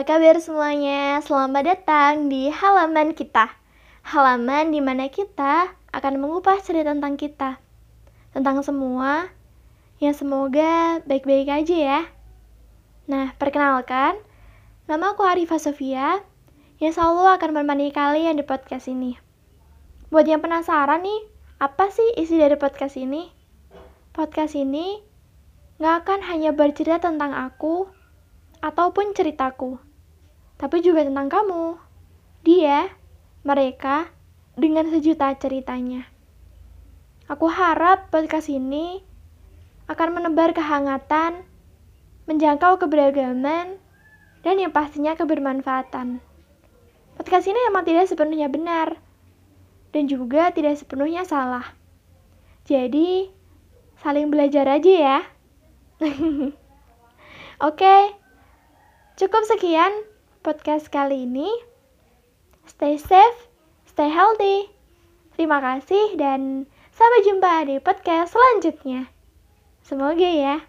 Belajar semuanya, selamat datang di halaman kita. Halaman di mana kita akan mengupas cerita tentang kita. Tentang semua yang semoga baik-baik aja ya. Nah, perkenalkan, nama aku Arifah Sofia yang selalu akan menemani kalian di podcast ini. Buat yang penasaran nih, apa sih isi dari podcast ini? Podcast ini gak akan hanya bercerita tentang aku, ataupun ceritaku, tapi juga tentang kamu, dia, mereka, dengan sejuta ceritanya. Aku harap podcast ini akan menebar kehangatan, menjangkau keberagaman, dan yang pastinya kebermanfaatan. Podcast ini emang tidak sepenuhnya benar, dan juga tidak sepenuhnya salah. Jadi, saling belajar aja ya. Oke, okay, Cukup sekian podcast kali ini. Stay safe, stay healthy. Terima kasih dan sampai jumpa di podcast selanjutnya. Semoga ya.